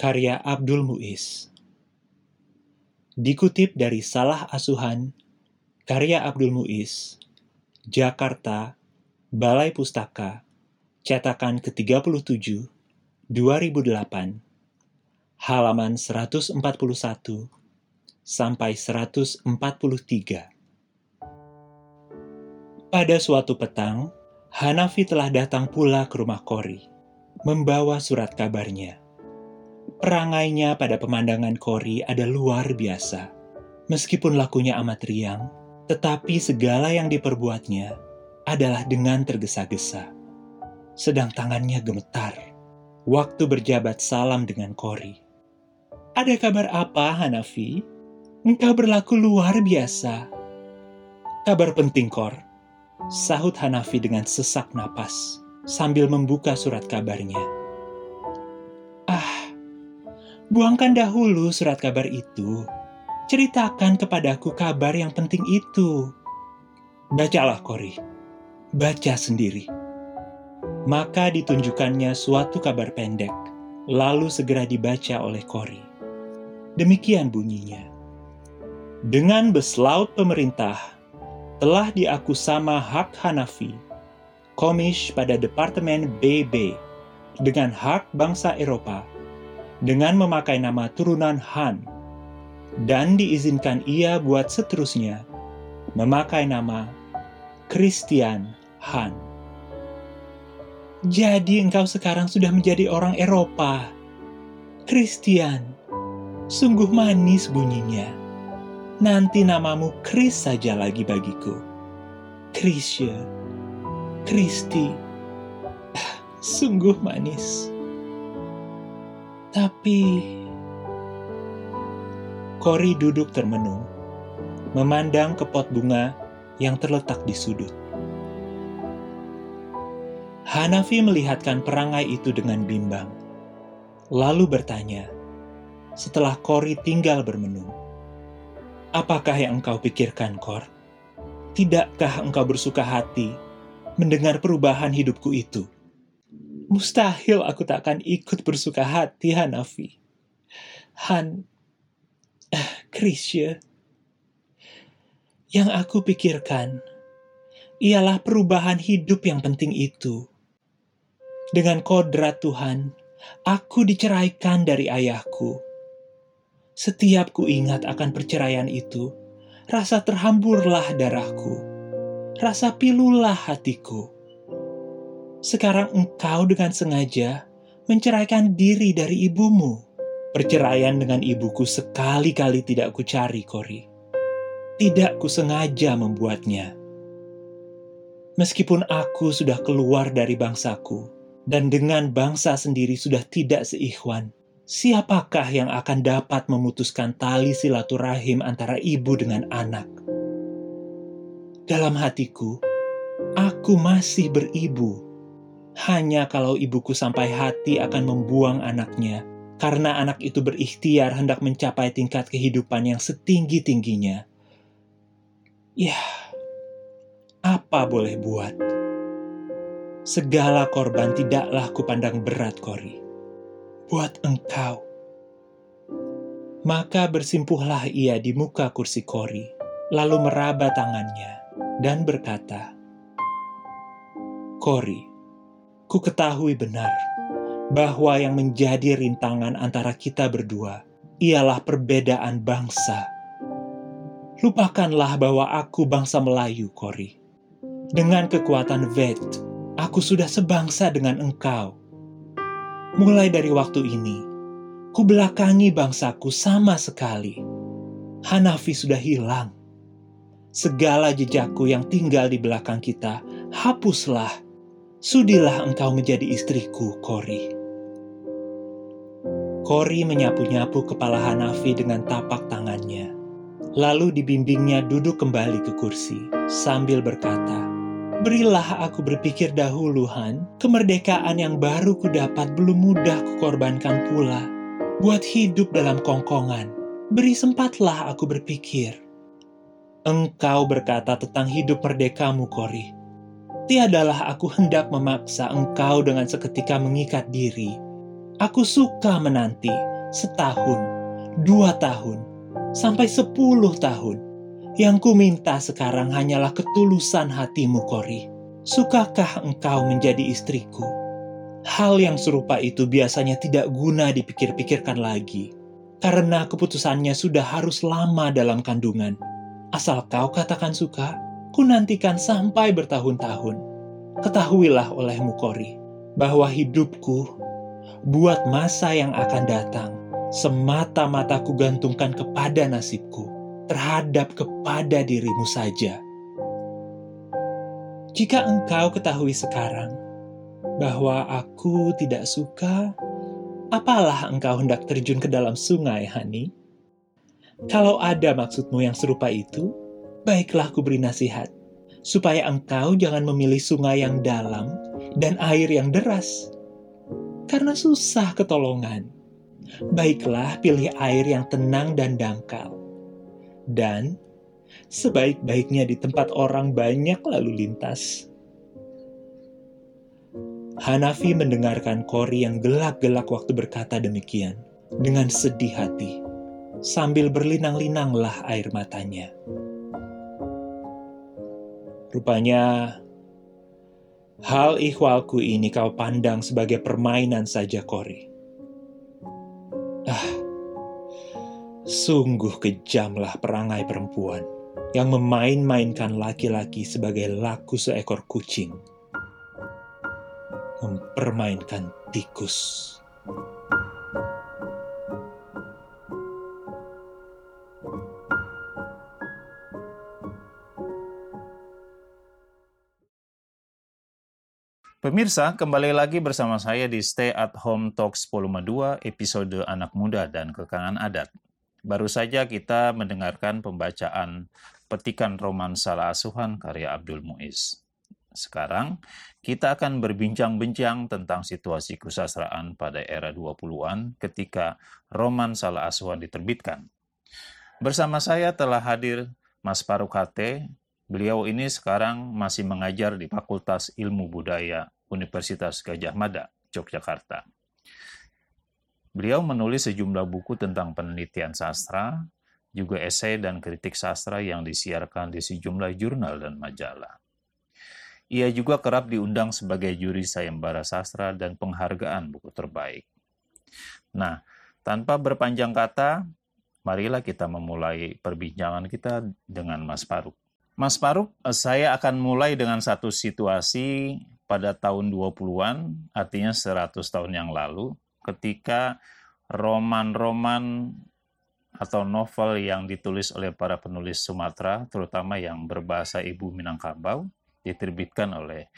karya Abdul Muiz. Dikutip dari Salah Asuhan, karya Abdul Muiz, Jakarta, Balai Pustaka, cetakan ke-37, 2008, halaman 141 sampai 143. Pada suatu petang, Hanafi telah datang pula ke rumah Kori, membawa surat kabarnya. Perangainya pada pemandangan Kori ada luar biasa. Meskipun lakunya amat riang, tetapi segala yang diperbuatnya adalah dengan tergesa-gesa. Sedang tangannya gemetar. Waktu berjabat salam dengan Kori. Ada kabar apa, Hanafi? Engkau berlaku luar biasa. Kabar penting, Kor. Sahut Hanafi dengan sesak napas sambil membuka surat kabarnya. Buangkan dahulu surat kabar itu. Ceritakan kepadaku kabar yang penting itu. Bacalah, Kori. Baca sendiri. Maka ditunjukkannya suatu kabar pendek, lalu segera dibaca oleh Kori. Demikian bunyinya. Dengan beslaut pemerintah, telah diaku sama hak Hanafi, komis pada Departemen BB, dengan hak bangsa Eropa, dengan memakai nama turunan Han, dan diizinkan ia buat seterusnya memakai nama Christian Han. Jadi engkau sekarang sudah menjadi orang Eropa. Christian, sungguh manis bunyinya. Nanti namamu Chris saja lagi bagiku. Christian, Christy, sungguh manis. Tapi Kori duduk termenung, memandang ke pot bunga yang terletak di sudut. Hanafi melihatkan perangai itu dengan bimbang, lalu bertanya, setelah Kori tinggal bermenung, Apakah yang engkau pikirkan, Kor? Tidakkah engkau bersuka hati mendengar perubahan hidupku itu? Mustahil aku tak akan ikut bersuka hati, Hanafi. Han, Krisya. Yang aku pikirkan ialah perubahan hidup yang penting itu. Dengan kodrat Tuhan, aku diceraikan dari ayahku. Setiap ku ingat akan perceraian itu, rasa terhamburlah darahku, rasa pilulah hatiku sekarang engkau dengan sengaja menceraikan diri dari ibumu. Perceraian dengan ibuku sekali-kali tidak kucari, Kori. Tidak kusengaja membuatnya. Meskipun aku sudah keluar dari bangsaku, dan dengan bangsa sendiri sudah tidak seikhwan, siapakah yang akan dapat memutuskan tali silaturahim antara ibu dengan anak? Dalam hatiku, aku masih beribu hanya kalau ibuku sampai hati akan membuang anaknya, karena anak itu berikhtiar hendak mencapai tingkat kehidupan yang setinggi-tingginya. Ya, apa boleh buat? Segala korban tidaklah kupandang berat, Kori. Buat engkau. Maka bersimpuhlah ia di muka kursi Kori, lalu meraba tangannya dan berkata, Kori, ku ketahui benar bahwa yang menjadi rintangan antara kita berdua ialah perbedaan bangsa. Lupakanlah bahwa aku bangsa Melayu, Kori. Dengan kekuatan Vet, aku sudah sebangsa dengan engkau. Mulai dari waktu ini, ku belakangi bangsaku sama sekali. Hanafi sudah hilang. Segala jejakku yang tinggal di belakang kita, hapuslah Sudilah engkau menjadi istriku, Kori. Kori menyapu-nyapu kepala Hanafi dengan tapak tangannya. Lalu dibimbingnya duduk kembali ke kursi sambil berkata, Berilah aku berpikir dahulu, Han. Kemerdekaan yang baru kudapat belum mudah kukorbankan pula. Buat hidup dalam kongkongan. Beri sempatlah aku berpikir. Engkau berkata tentang hidup merdekamu, Kori. Tiadalah aku hendak memaksa engkau dengan seketika mengikat diri. Aku suka menanti setahun, dua tahun, sampai sepuluh tahun. Yang ku minta sekarang hanyalah ketulusan hatimu, Kori. Sukakah engkau menjadi istriku? Hal yang serupa itu biasanya tidak guna dipikir-pikirkan lagi, karena keputusannya sudah harus lama dalam kandungan. Asal kau katakan suka, ku nantikan sampai bertahun-tahun. Ketahuilah olehmu, Kori, bahwa hidupku buat masa yang akan datang semata-mata kugantungkan kepada nasibku, terhadap kepada dirimu saja. Jika engkau ketahui sekarang bahwa aku tidak suka, apalah engkau hendak terjun ke dalam sungai, Hani? Kalau ada maksudmu yang serupa itu, baiklah ku beri nasihat, supaya engkau jangan memilih sungai yang dalam dan air yang deras, karena susah ketolongan baiklah pilih air yang tenang dan dangkal. Dan sebaik-baiknya di tempat orang banyak lalu lintas. Hanafi mendengarkan Kori yang gelak-gelak waktu berkata demikian, dengan sedih hati, sambil berlinang-linanglah air matanya. Rupanya, hal ikhwalku ini kau pandang sebagai permainan saja, Kori. Ah, sungguh kejamlah perangai perempuan yang memain-mainkan laki-laki sebagai laku seekor kucing. Mempermainkan tikus. Pemirsa, kembali lagi bersama saya di Stay at Home Talks Volume 2, episode Anak Muda dan Kekangan Adat. Baru saja kita mendengarkan pembacaan petikan roman Salah Asuhan karya Abdul Muiz. Sekarang, kita akan berbincang-bincang tentang situasi kesusastraan pada era 20-an ketika roman Salah Asuhan diterbitkan. Bersama saya telah hadir Mas Faruk Hate, Beliau ini sekarang masih mengajar di Fakultas Ilmu Budaya Universitas Gajah Mada, Yogyakarta. Beliau menulis sejumlah buku tentang penelitian sastra, juga esai dan kritik sastra yang disiarkan di sejumlah jurnal dan majalah. Ia juga kerap diundang sebagai juri sayembara sastra dan penghargaan buku terbaik. Nah, tanpa berpanjang kata, marilah kita memulai perbincangan kita dengan Mas Faruk. Mas Faruk, eh, saya akan mulai dengan satu situasi pada tahun 20-an, artinya 100 tahun yang lalu, ketika roman-roman atau novel yang ditulis oleh para penulis Sumatera, terutama yang berbahasa Ibu Minangkabau, diterbitkan oleh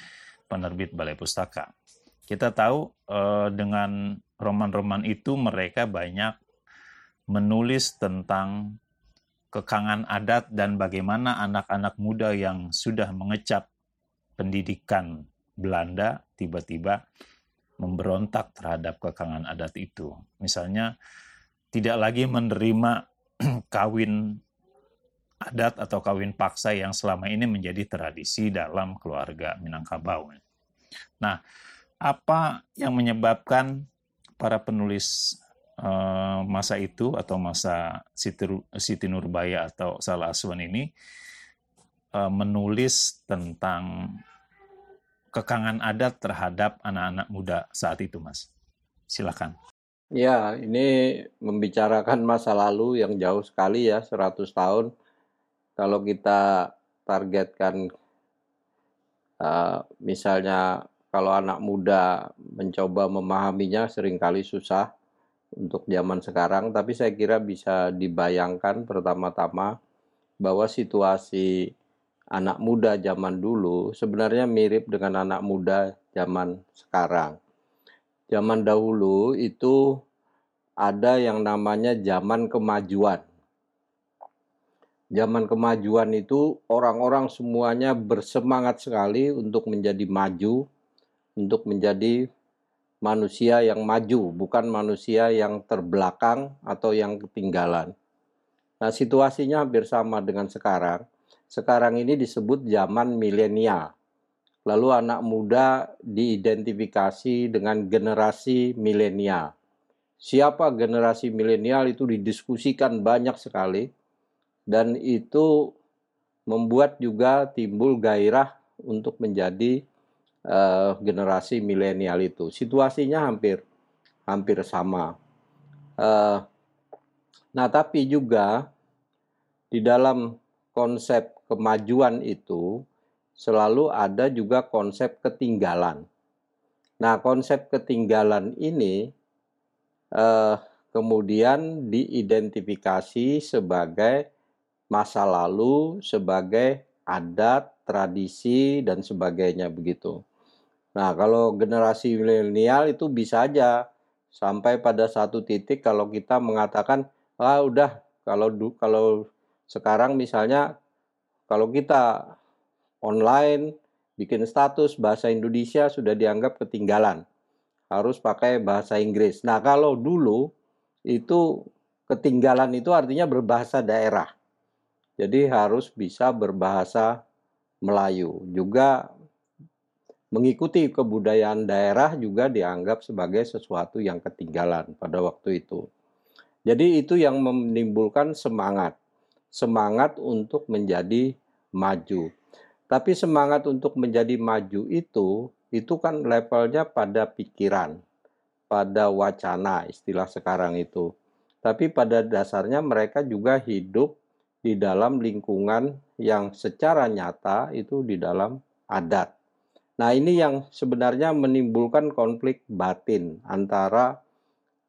penerbit Balai Pustaka. Kita tahu eh, dengan roman-roman itu mereka banyak menulis tentang kekangan adat dan bagaimana anak-anak muda yang sudah mengecap pendidikan Belanda tiba-tiba memberontak terhadap kekangan adat itu. Misalnya tidak lagi menerima kawin adat atau kawin paksa yang selama ini menjadi tradisi dalam keluarga Minangkabau. Nah, apa yang menyebabkan para penulis Eh, masa itu atau masa Siti, Siti Nurbaya atau Salah Asuhan ini uh, menulis tentang kekangan adat terhadap anak-anak muda saat itu, Mas. Silakan. Ya, ini membicarakan masa lalu yang jauh sekali ya, 100 tahun. Kalau kita targetkan uh, misalnya kalau anak muda mencoba memahaminya sering kali susah untuk zaman sekarang, tapi saya kira bisa dibayangkan pertama-tama bahwa situasi anak muda zaman dulu sebenarnya mirip dengan anak muda zaman sekarang. Zaman dahulu itu ada yang namanya zaman kemajuan. Zaman kemajuan itu orang-orang semuanya bersemangat sekali untuk menjadi maju, untuk menjadi manusia yang maju, bukan manusia yang terbelakang atau yang ketinggalan. Nah, situasinya hampir sama dengan sekarang. Sekarang ini disebut zaman milenial. Lalu anak muda diidentifikasi dengan generasi milenial. Siapa generasi milenial itu didiskusikan banyak sekali dan itu membuat juga timbul gairah untuk menjadi uh, generasi milenial itu. Situasinya hampir hampir sama. Uh, nah, tapi juga di dalam konsep kemajuan itu selalu ada juga konsep ketinggalan. Nah, konsep ketinggalan ini uh, kemudian diidentifikasi sebagai masa lalu sebagai adat, tradisi, dan sebagainya begitu. Nah, kalau generasi milenial itu bisa aja sampai pada satu titik kalau kita mengatakan, ah udah kalau kalau sekarang misalnya kalau kita online bikin status bahasa Indonesia sudah dianggap ketinggalan. Harus pakai bahasa Inggris. Nah, kalau dulu itu ketinggalan itu artinya berbahasa daerah. Jadi harus bisa berbahasa Melayu. Juga mengikuti kebudayaan daerah juga dianggap sebagai sesuatu yang ketinggalan pada waktu itu. Jadi itu yang menimbulkan semangat. Semangat untuk menjadi maju. Tapi semangat untuk menjadi maju itu itu kan levelnya pada pikiran, pada wacana istilah sekarang itu. Tapi pada dasarnya mereka juga hidup di dalam lingkungan yang secara nyata itu di dalam adat. Nah, ini yang sebenarnya menimbulkan konflik batin antara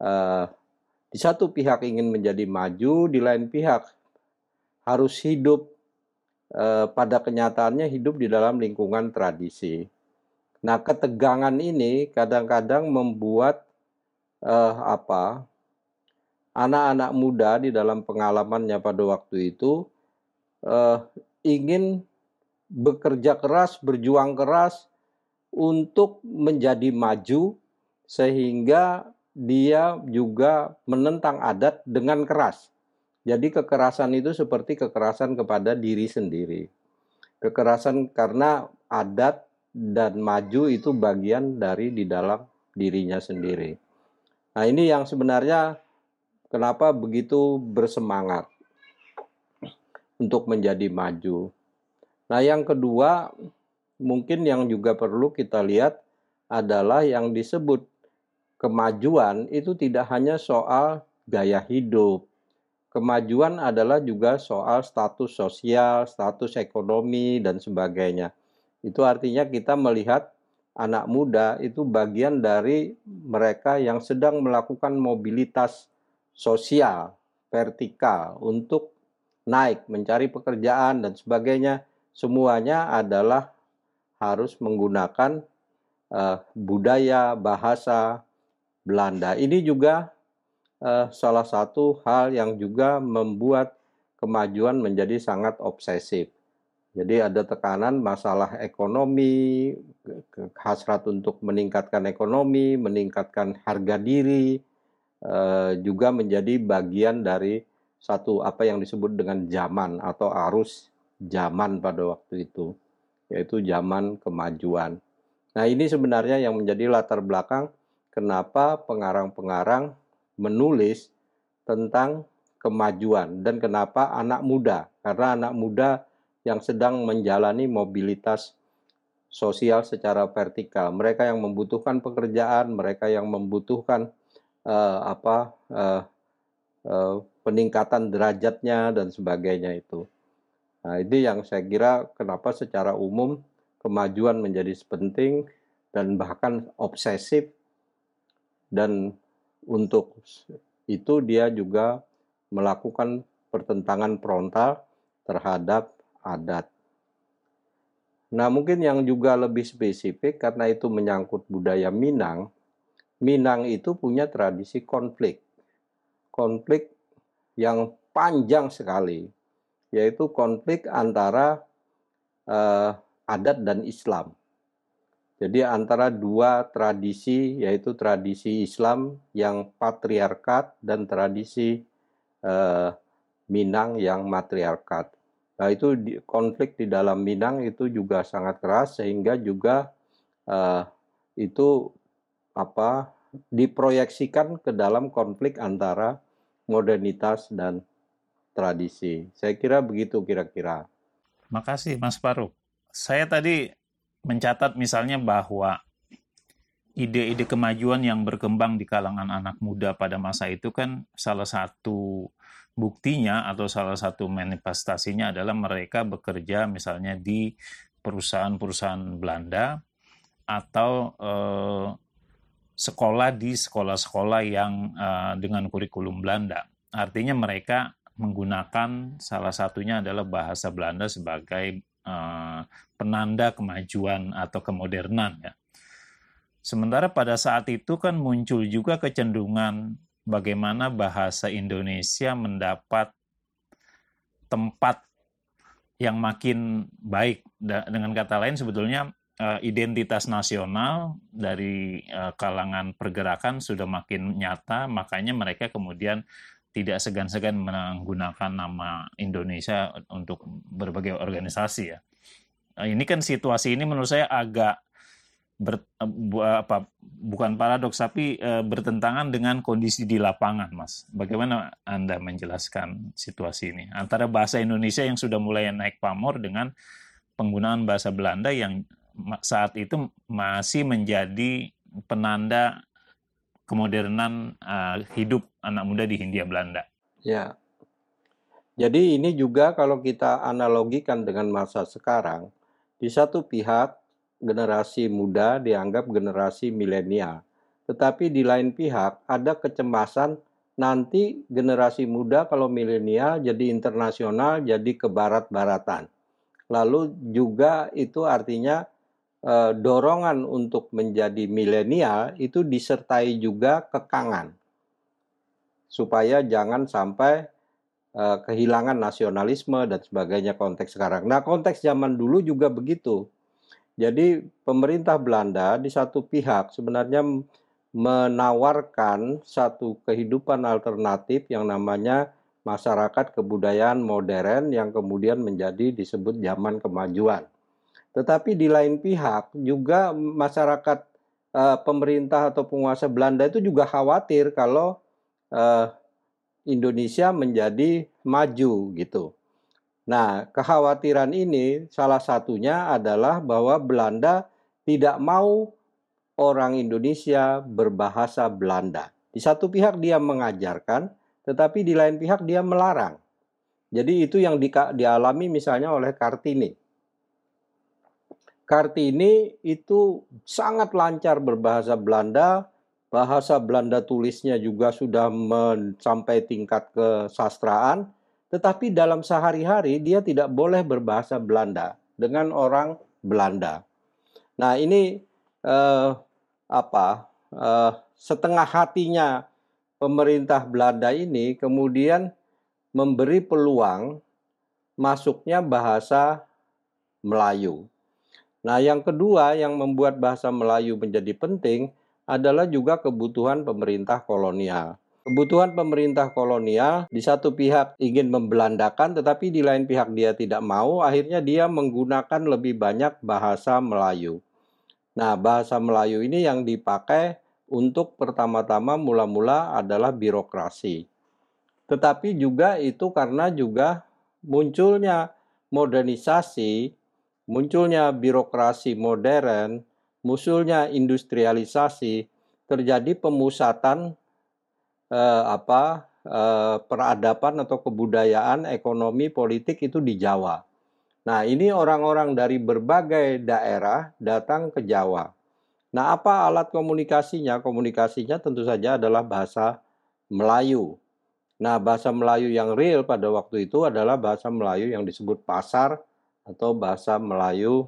eh, di satu pihak ingin menjadi maju, di lain pihak harus hidup eh, pada kenyataannya hidup di dalam lingkungan tradisi. Nah, ketegangan ini kadang-kadang membuat eh, apa? anak-anak muda di dalam pengalamannya pada waktu itu uh, ingin bekerja keras, berjuang keras untuk menjadi maju sehingga dia juga menentang adat dengan keras. Jadi kekerasan itu seperti kekerasan kepada diri sendiri. Kekerasan karena adat dan maju itu bagian dari di dalam dirinya sendiri. Nah, ini yang sebenarnya Kenapa begitu bersemangat untuk menjadi maju? Nah, yang kedua, mungkin yang juga perlu kita lihat adalah yang disebut kemajuan itu tidak hanya soal gaya hidup. Kemajuan adalah juga soal status sosial, status ekonomi, dan sebagainya. Itu artinya kita melihat anak muda itu bagian dari mereka yang sedang melakukan mobilitas sosial, vertikal untuk naik, mencari pekerjaan dan sebagainya, semuanya adalah harus menggunakan uh, budaya bahasa Belanda. Ini juga uh, salah satu hal yang juga membuat kemajuan menjadi sangat obsesif. Jadi ada tekanan masalah ekonomi, hasrat untuk meningkatkan ekonomi, meningkatkan harga diri, Eh, juga menjadi bagian dari satu apa yang disebut dengan zaman atau arus zaman pada waktu itu, yaitu zaman kemajuan. Nah, ini sebenarnya yang menjadi latar belakang kenapa pengarang-pengarang menulis tentang kemajuan dan kenapa anak muda, karena anak muda yang sedang menjalani mobilitas sosial secara vertikal. Mereka yang membutuhkan pekerjaan, mereka yang membutuhkan uh, apa uh, uh, peningkatan derajatnya dan sebagainya itu. Nah, ini yang saya kira kenapa secara umum kemajuan menjadi penting dan bahkan obsesif dan untuk itu dia juga melakukan pertentangan frontal terhadap adat. Nah, mungkin yang juga lebih spesifik karena itu menyangkut budaya Minang, Minang itu punya tradisi konflik. konflik yang panjang sekali, yaitu konflik antara uh, adat dan Islam. Jadi antara dua tradisi, yaitu tradisi Islam yang patriarkat dan tradisi uh, Minang yang matriarkat. Nah itu di, konflik di dalam Minang itu juga sangat keras sehingga juga uh, itu apa diproyeksikan ke dalam konflik antara modernitas dan tradisi. Saya kira begitu kira-kira. Makasih Mas Paru. Saya tadi mencatat misalnya bahwa ide-ide kemajuan yang berkembang di kalangan anak muda pada masa itu kan salah satu buktinya atau salah satu manifestasinya adalah mereka bekerja misalnya di perusahaan-perusahaan Belanda atau eh, sekolah di sekolah-sekolah yang eh, dengan kurikulum Belanda. Artinya mereka menggunakan salah satunya adalah bahasa Belanda sebagai eh, penanda kemajuan atau kemodernan ya. Sementara pada saat itu kan muncul juga kecenderungan bagaimana bahasa Indonesia mendapat tempat yang makin baik. Dengan kata lain sebetulnya eh, identitas nasional dari eh, kalangan pergerakan sudah makin nyata, makanya mereka kemudian tidak segan-segan menggunakan nama Indonesia untuk berbagai organisasi ya. Ini kan situasi ini menurut saya agak ber, eh, bu, apa, bukan paradoks tapi e, bertentangan dengan kondisi di lapangan, Mas. Bagaimana Anda menjelaskan situasi ini antara bahasa Indonesia yang sudah mulai naik pamor dengan penggunaan bahasa Belanda yang saat itu masih menjadi penanda kemodernan uh, hidup anak muda di Hindia Belanda. Ya. Jadi ini juga kalau kita analogikan dengan masa sekarang, di satu pihak generasi muda dianggap generasi milenial. Tetapi di lain pihak ada kecemasan nanti generasi muda kalau milenial jadi internasional, jadi ke barat-baratan. Lalu juga itu artinya eh, dorongan untuk menjadi milenial itu disertai juga kekangan. Supaya jangan sampai eh, kehilangan nasionalisme dan sebagainya konteks sekarang. Nah, konteks zaman dulu juga begitu jadi pemerintah Belanda di satu pihak sebenarnya menawarkan satu kehidupan alternatif yang namanya masyarakat kebudayaan modern yang kemudian menjadi disebut zaman kemajuan. Tetapi di lain pihak juga masyarakat uh, pemerintah atau penguasa Belanda itu juga khawatir kalau uh, Indonesia menjadi maju gitu. Nah, kekhawatiran ini salah satunya adalah bahwa Belanda tidak mau orang Indonesia berbahasa Belanda. Di satu pihak dia mengajarkan, tetapi di lain pihak dia melarang. Jadi itu yang di, dialami misalnya oleh Kartini. Kartini itu sangat lancar berbahasa Belanda, bahasa Belanda tulisnya juga sudah mencapai tingkat kesastraan, tetapi dalam sehari-hari dia tidak boleh berbahasa Belanda dengan orang Belanda. Nah ini eh, apa eh, setengah hatinya pemerintah Belanda ini kemudian memberi peluang masuknya bahasa Melayu. Nah, yang kedua yang membuat bahasa Melayu menjadi penting adalah juga kebutuhan pemerintah kolonial. Kebutuhan pemerintah kolonial di satu pihak ingin membelandakan tetapi di lain pihak dia tidak mau, akhirnya dia menggunakan lebih banyak bahasa Melayu. Nah, bahasa Melayu ini yang dipakai untuk pertama-tama mula-mula adalah birokrasi. Tetapi juga itu karena juga munculnya modernisasi, munculnya birokrasi modern, munculnya industrialisasi, terjadi pemusatan eh, apa eh, peradaban atau kebudayaan, ekonomi, politik itu di Jawa. Nah, ini orang-orang dari berbagai daerah datang ke Jawa. Nah, apa alat komunikasinya? Komunikasinya tentu saja adalah bahasa Melayu. Nah, bahasa Melayu yang real pada waktu itu adalah bahasa Melayu yang disebut pasar atau bahasa Melayu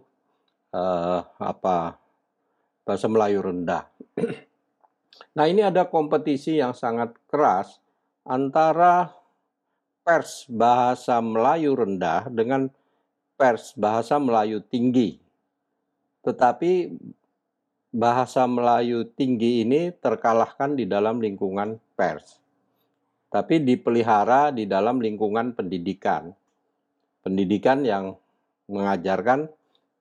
eh, apa? Bahasa Melayu rendah. Nah, ini ada kompetisi yang sangat keras antara pers bahasa Melayu rendah dengan pers bahasa Melayu tinggi. Tetapi bahasa Melayu tinggi ini terkalahkan di dalam lingkungan pers. Tapi dipelihara di dalam lingkungan pendidikan. Pendidikan yang mengajarkan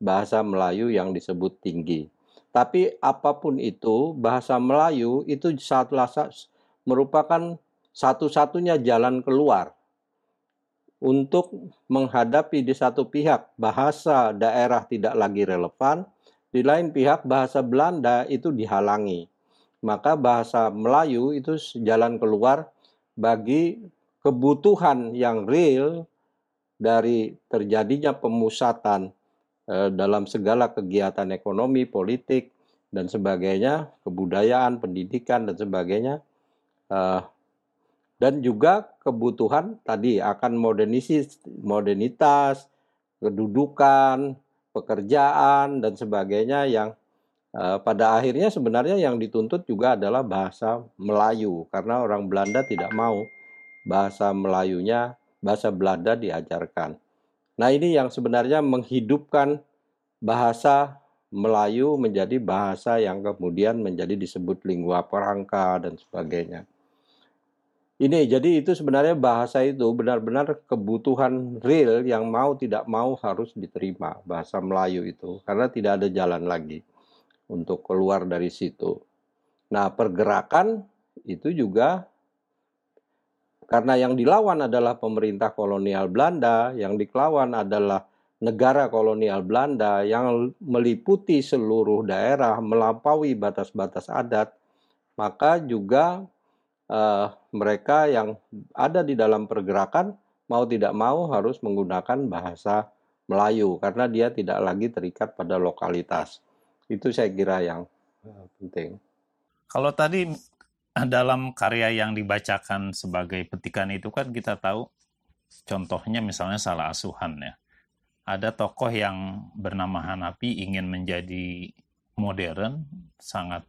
bahasa Melayu yang disebut tinggi. Tapi apa pun itu, bahasa Melayu itu saat merupakan satu-satunya jalan keluar untuk menghadapi di satu pihak bahasa daerah tidak lagi relevan, di lain pihak bahasa Belanda itu dihalangi. Maka bahasa Melayu itu jalan keluar bagi kebutuhan yang real dari terjadinya pemusatan eh, dalam segala kegiatan ekonomi, politik, dan sebagainya, kebudayaan, pendidikan, dan sebagainya. Eh, dan juga kebutuhan tadi akan modernisis, modernitas, kedudukan, pekerjaan dan sebagainya yang uh, pada akhirnya sebenarnya yang dituntut juga adalah bahasa Melayu karena orang Belanda tidak mau bahasa Melayunya bahasa Belanda diajarkan. Nah, ini yang sebenarnya menghidupkan bahasa Melayu menjadi bahasa yang kemudian menjadi disebut lingua franca dan sebagainya. Ini jadi itu sebenarnya bahasa itu benar-benar kebutuhan real yang mau tidak mau harus diterima bahasa Melayu itu karena tidak ada jalan lagi untuk keluar dari situ. Nah, pergerakan itu juga karena yang dilawan adalah pemerintah kolonial Belanda, yang dilawan adalah negara kolonial Belanda yang meliputi seluruh daerah melampaui batas-batas adat, maka juga uh, mereka yang ada di dalam pergerakan mau tidak mau harus menggunakan bahasa Melayu karena dia tidak lagi terikat pada lokalitas. Itu saya kira yang uh, penting. Kalau tadi dalam karya yang dibacakan sebagai petikan itu kan kita tahu contohnya misalnya salah asuhan ya. Ada tokoh yang bernama Hanapi ingin menjadi modern, sangat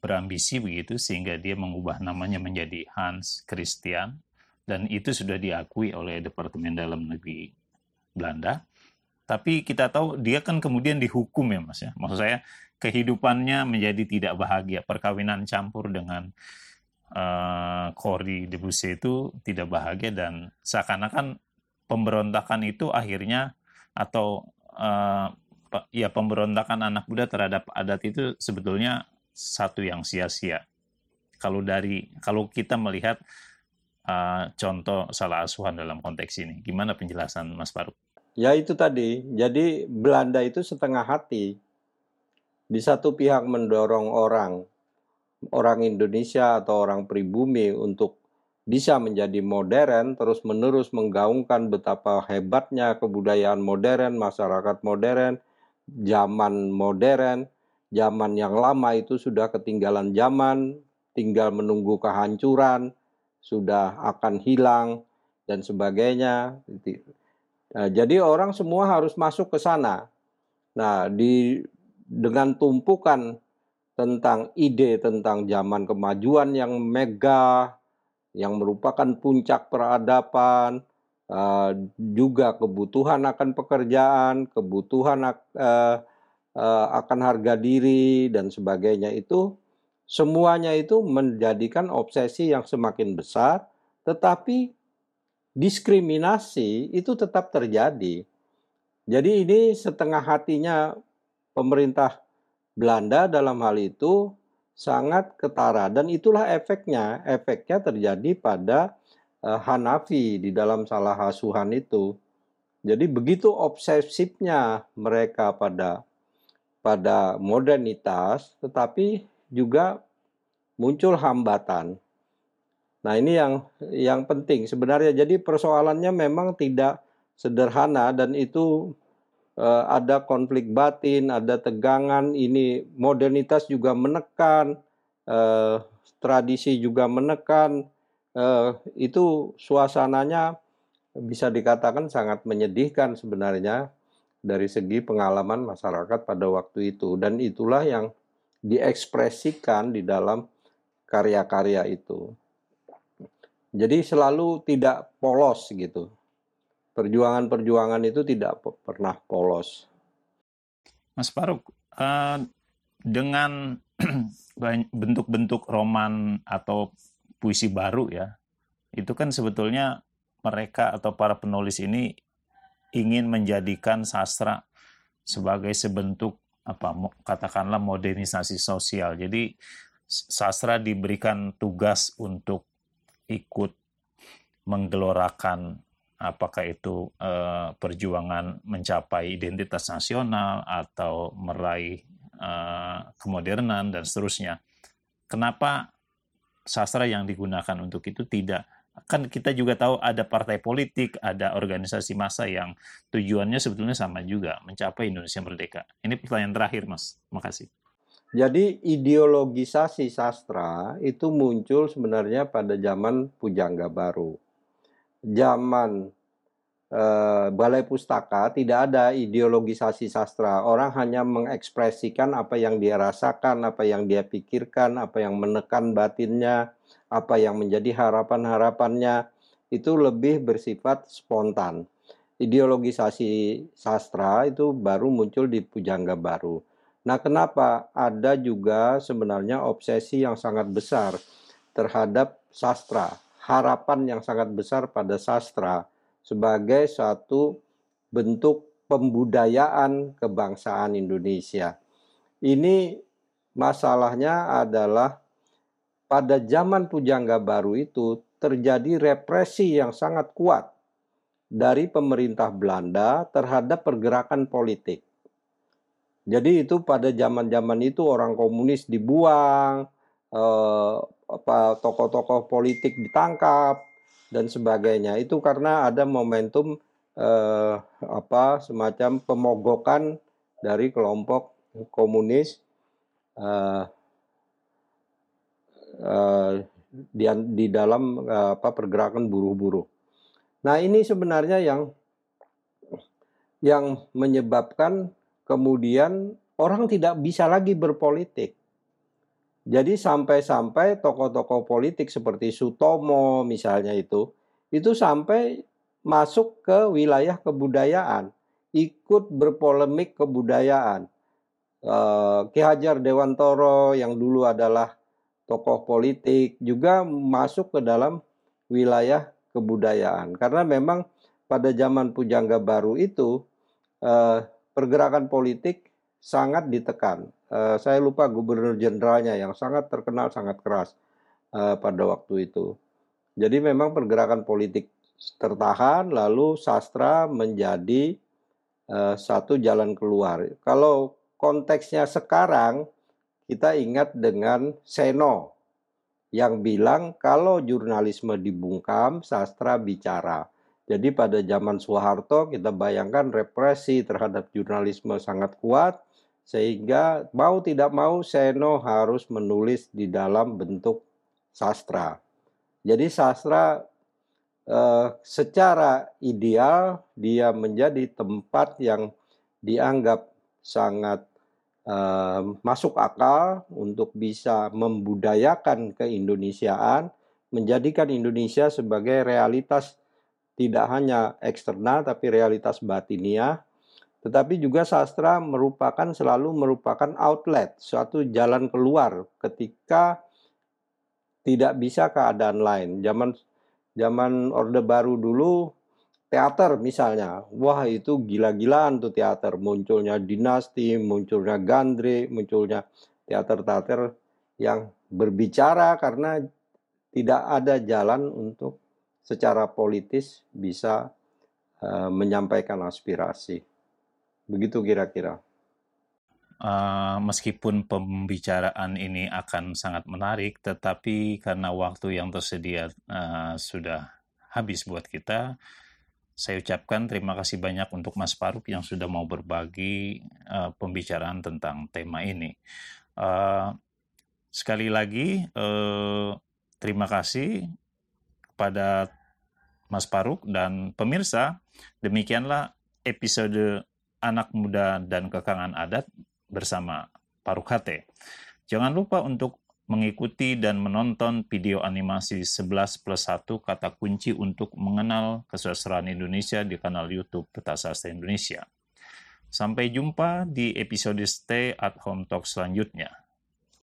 berambisi begitu sehingga dia mengubah namanya menjadi Hans Christian dan itu sudah diakui oleh Departemen Dalam Negeri Belanda. Tapi kita tahu dia kan kemudian dihukum ya Mas ya. Maksud saya kehidupannya menjadi tidak bahagia. Perkawinan campur dengan uh, Cory Debussy itu tidak bahagia dan seakan-akan pemberontakan itu akhirnya atau uh, ya pemberontakan anak muda terhadap adat itu sebetulnya satu yang sia-sia. Kalau dari kalau kita melihat uh, contoh salah asuhan dalam konteks ini, gimana penjelasan Mas Faruk? Ya itu tadi. Jadi Belanda itu setengah hati. Di satu pihak mendorong orang orang Indonesia atau orang pribumi untuk bisa menjadi modern, terus-menerus menggaungkan betapa hebatnya kebudayaan modern, masyarakat modern, zaman modern, zaman yang lama itu sudah ketinggalan zaman, tinggal menunggu kehancuran, sudah akan hilang dan sebagainya. Nah, jadi orang semua harus masuk ke sana. Nah, di dengan tumpukan tentang ide tentang zaman kemajuan yang megah, yang merupakan puncak peradaban, uh, juga kebutuhan akan pekerjaan, kebutuhan uh, uh, akan harga diri dan sebagainya itu semuanya itu menjadikan obsesi yang semakin besar tetapi diskriminasi itu tetap terjadi. Jadi ini setengah hatinya pemerintah Belanda dalam hal itu sangat ketara dan itulah efeknya. Efeknya terjadi pada uh, Hanafi di dalam salah asuhan itu. Jadi begitu obsesifnya mereka pada pada modernitas, tetapi juga muncul hambatan. Nah, ini yang yang penting sebenarnya. Jadi persoalannya memang tidak sederhana dan itu uh, ada konflik batin, ada tegangan. Ini modernitas juga menekan, uh, tradisi juga menekan. Uh, itu suasananya bisa dikatakan sangat menyedihkan sebenarnya dari segi pengalaman masyarakat pada waktu itu dan itulah yang diekspresikan di dalam karya-karya itu. Jadi selalu tidak polos gitu. Perjuangan-perjuangan itu tidak pernah polos. Mas Faruk, uh, dengan bentuk-bentuk roman atau puisi baru ya, itu kan sebetulnya mereka atau para penulis ini ingin menjadikan sastra sebagai sebentuk apa katakanlah modernisasi sosial. Jadi sastra diberikan tugas untuk ikut menggelorakan apakah itu uh, perjuangan mencapai identitas nasional atau meraih uh, kemodernan dan seterusnya. Kenapa sastra yang digunakan untuk itu tidak kan kita juga tahu ada partai politik, ada organisasi massa yang tujuannya sebetulnya sama juga, mencapai Indonesia merdeka. Ini pertanyaan terakhir, Mas. Makasih. Jadi ideologisasi sastra itu muncul sebenarnya pada zaman Pujangga Baru. Zaman eh, Balai Pustaka tidak ada ideologisasi sastra. Orang hanya mengekspresikan apa yang dia rasakan, apa yang dia pikirkan, apa yang menekan batinnya, apa yang menjadi harapan-harapannya. Itu lebih bersifat spontan. Ideologisasi sastra itu baru muncul di Pujangga Baru Nah, kenapa ada juga sebenarnya obsesi yang sangat besar terhadap sastra, harapan yang sangat besar pada sastra sebagai satu bentuk pembudayaan kebangsaan Indonesia. Ini masalahnya adalah pada zaman Pujangga Baru itu terjadi represi yang sangat kuat dari pemerintah Belanda terhadap pergerakan politik jadi itu pada zaman-zaman itu orang komunis dibuang, eh, apa tokoh-tokoh politik ditangkap dan sebagainya. Itu karena ada momentum eh, apa semacam pemogokan dari kelompok komunis eh, eh, di, di dalam eh, apa pergerakan buruh-buruh. Nah ini sebenarnya yang yang menyebabkan kemudian orang tidak bisa lagi berpolitik. Jadi sampai-sampai tokoh-tokoh politik seperti Sutomo misalnya itu, itu sampai masuk ke wilayah kebudayaan, ikut berpolemik kebudayaan. Eh, Ki Hajar Dewantoro yang dulu adalah tokoh politik juga masuk ke dalam wilayah kebudayaan karena memang pada zaman Pujangga Baru itu eh, pergerakan politik sangat ditekan. Uh, saya lupa gubernur jenderalnya yang sangat terkenal, sangat keras uh, pada waktu itu. Jadi memang pergerakan politik tertahan, lalu sastra menjadi uh, satu jalan keluar. Kalau konteksnya sekarang, kita ingat dengan Seno yang bilang kalau jurnalisme dibungkam, sastra bicara. Jadi pada zaman Soeharto kita bayangkan represi terhadap jurnalisme sangat kuat sehingga mau tidak mau Seno harus menulis di dalam bentuk sastra. Jadi sastra eh, secara ideal dia menjadi tempat yang dianggap sangat eh, masuk akal untuk bisa membudayakan keindonesiaan, menjadikan Indonesia sebagai realitas tidak hanya eksternal tapi realitas batiniah tetapi juga sastra merupakan selalu merupakan outlet, suatu jalan keluar ketika tidak bisa keadaan lain. Zaman zaman Orde Baru dulu teater misalnya, wah itu gila-gilaan tuh teater, munculnya dinasti, munculnya gandri, munculnya teater-teater yang berbicara karena tidak ada jalan untuk secara politis bisa uh, menyampaikan aspirasi. Begitu kira-kira. Uh, meskipun pembicaraan ini akan sangat menarik, tetapi karena waktu yang tersedia uh, sudah habis buat kita, saya ucapkan terima kasih banyak untuk Mas Faruk yang sudah mau berbagi uh, pembicaraan tentang tema ini. Uh, sekali lagi, uh, terima kasih kepada Mas Paruk dan pemirsa. Demikianlah episode Anak Muda dan Kekangan Adat bersama Paruk Hate. Jangan lupa untuk mengikuti dan menonton video animasi 11 plus 1 kata kunci untuk mengenal kesusastraan Indonesia di kanal YouTube Peta Sastra Indonesia. Sampai jumpa di episode Stay at Home Talk selanjutnya.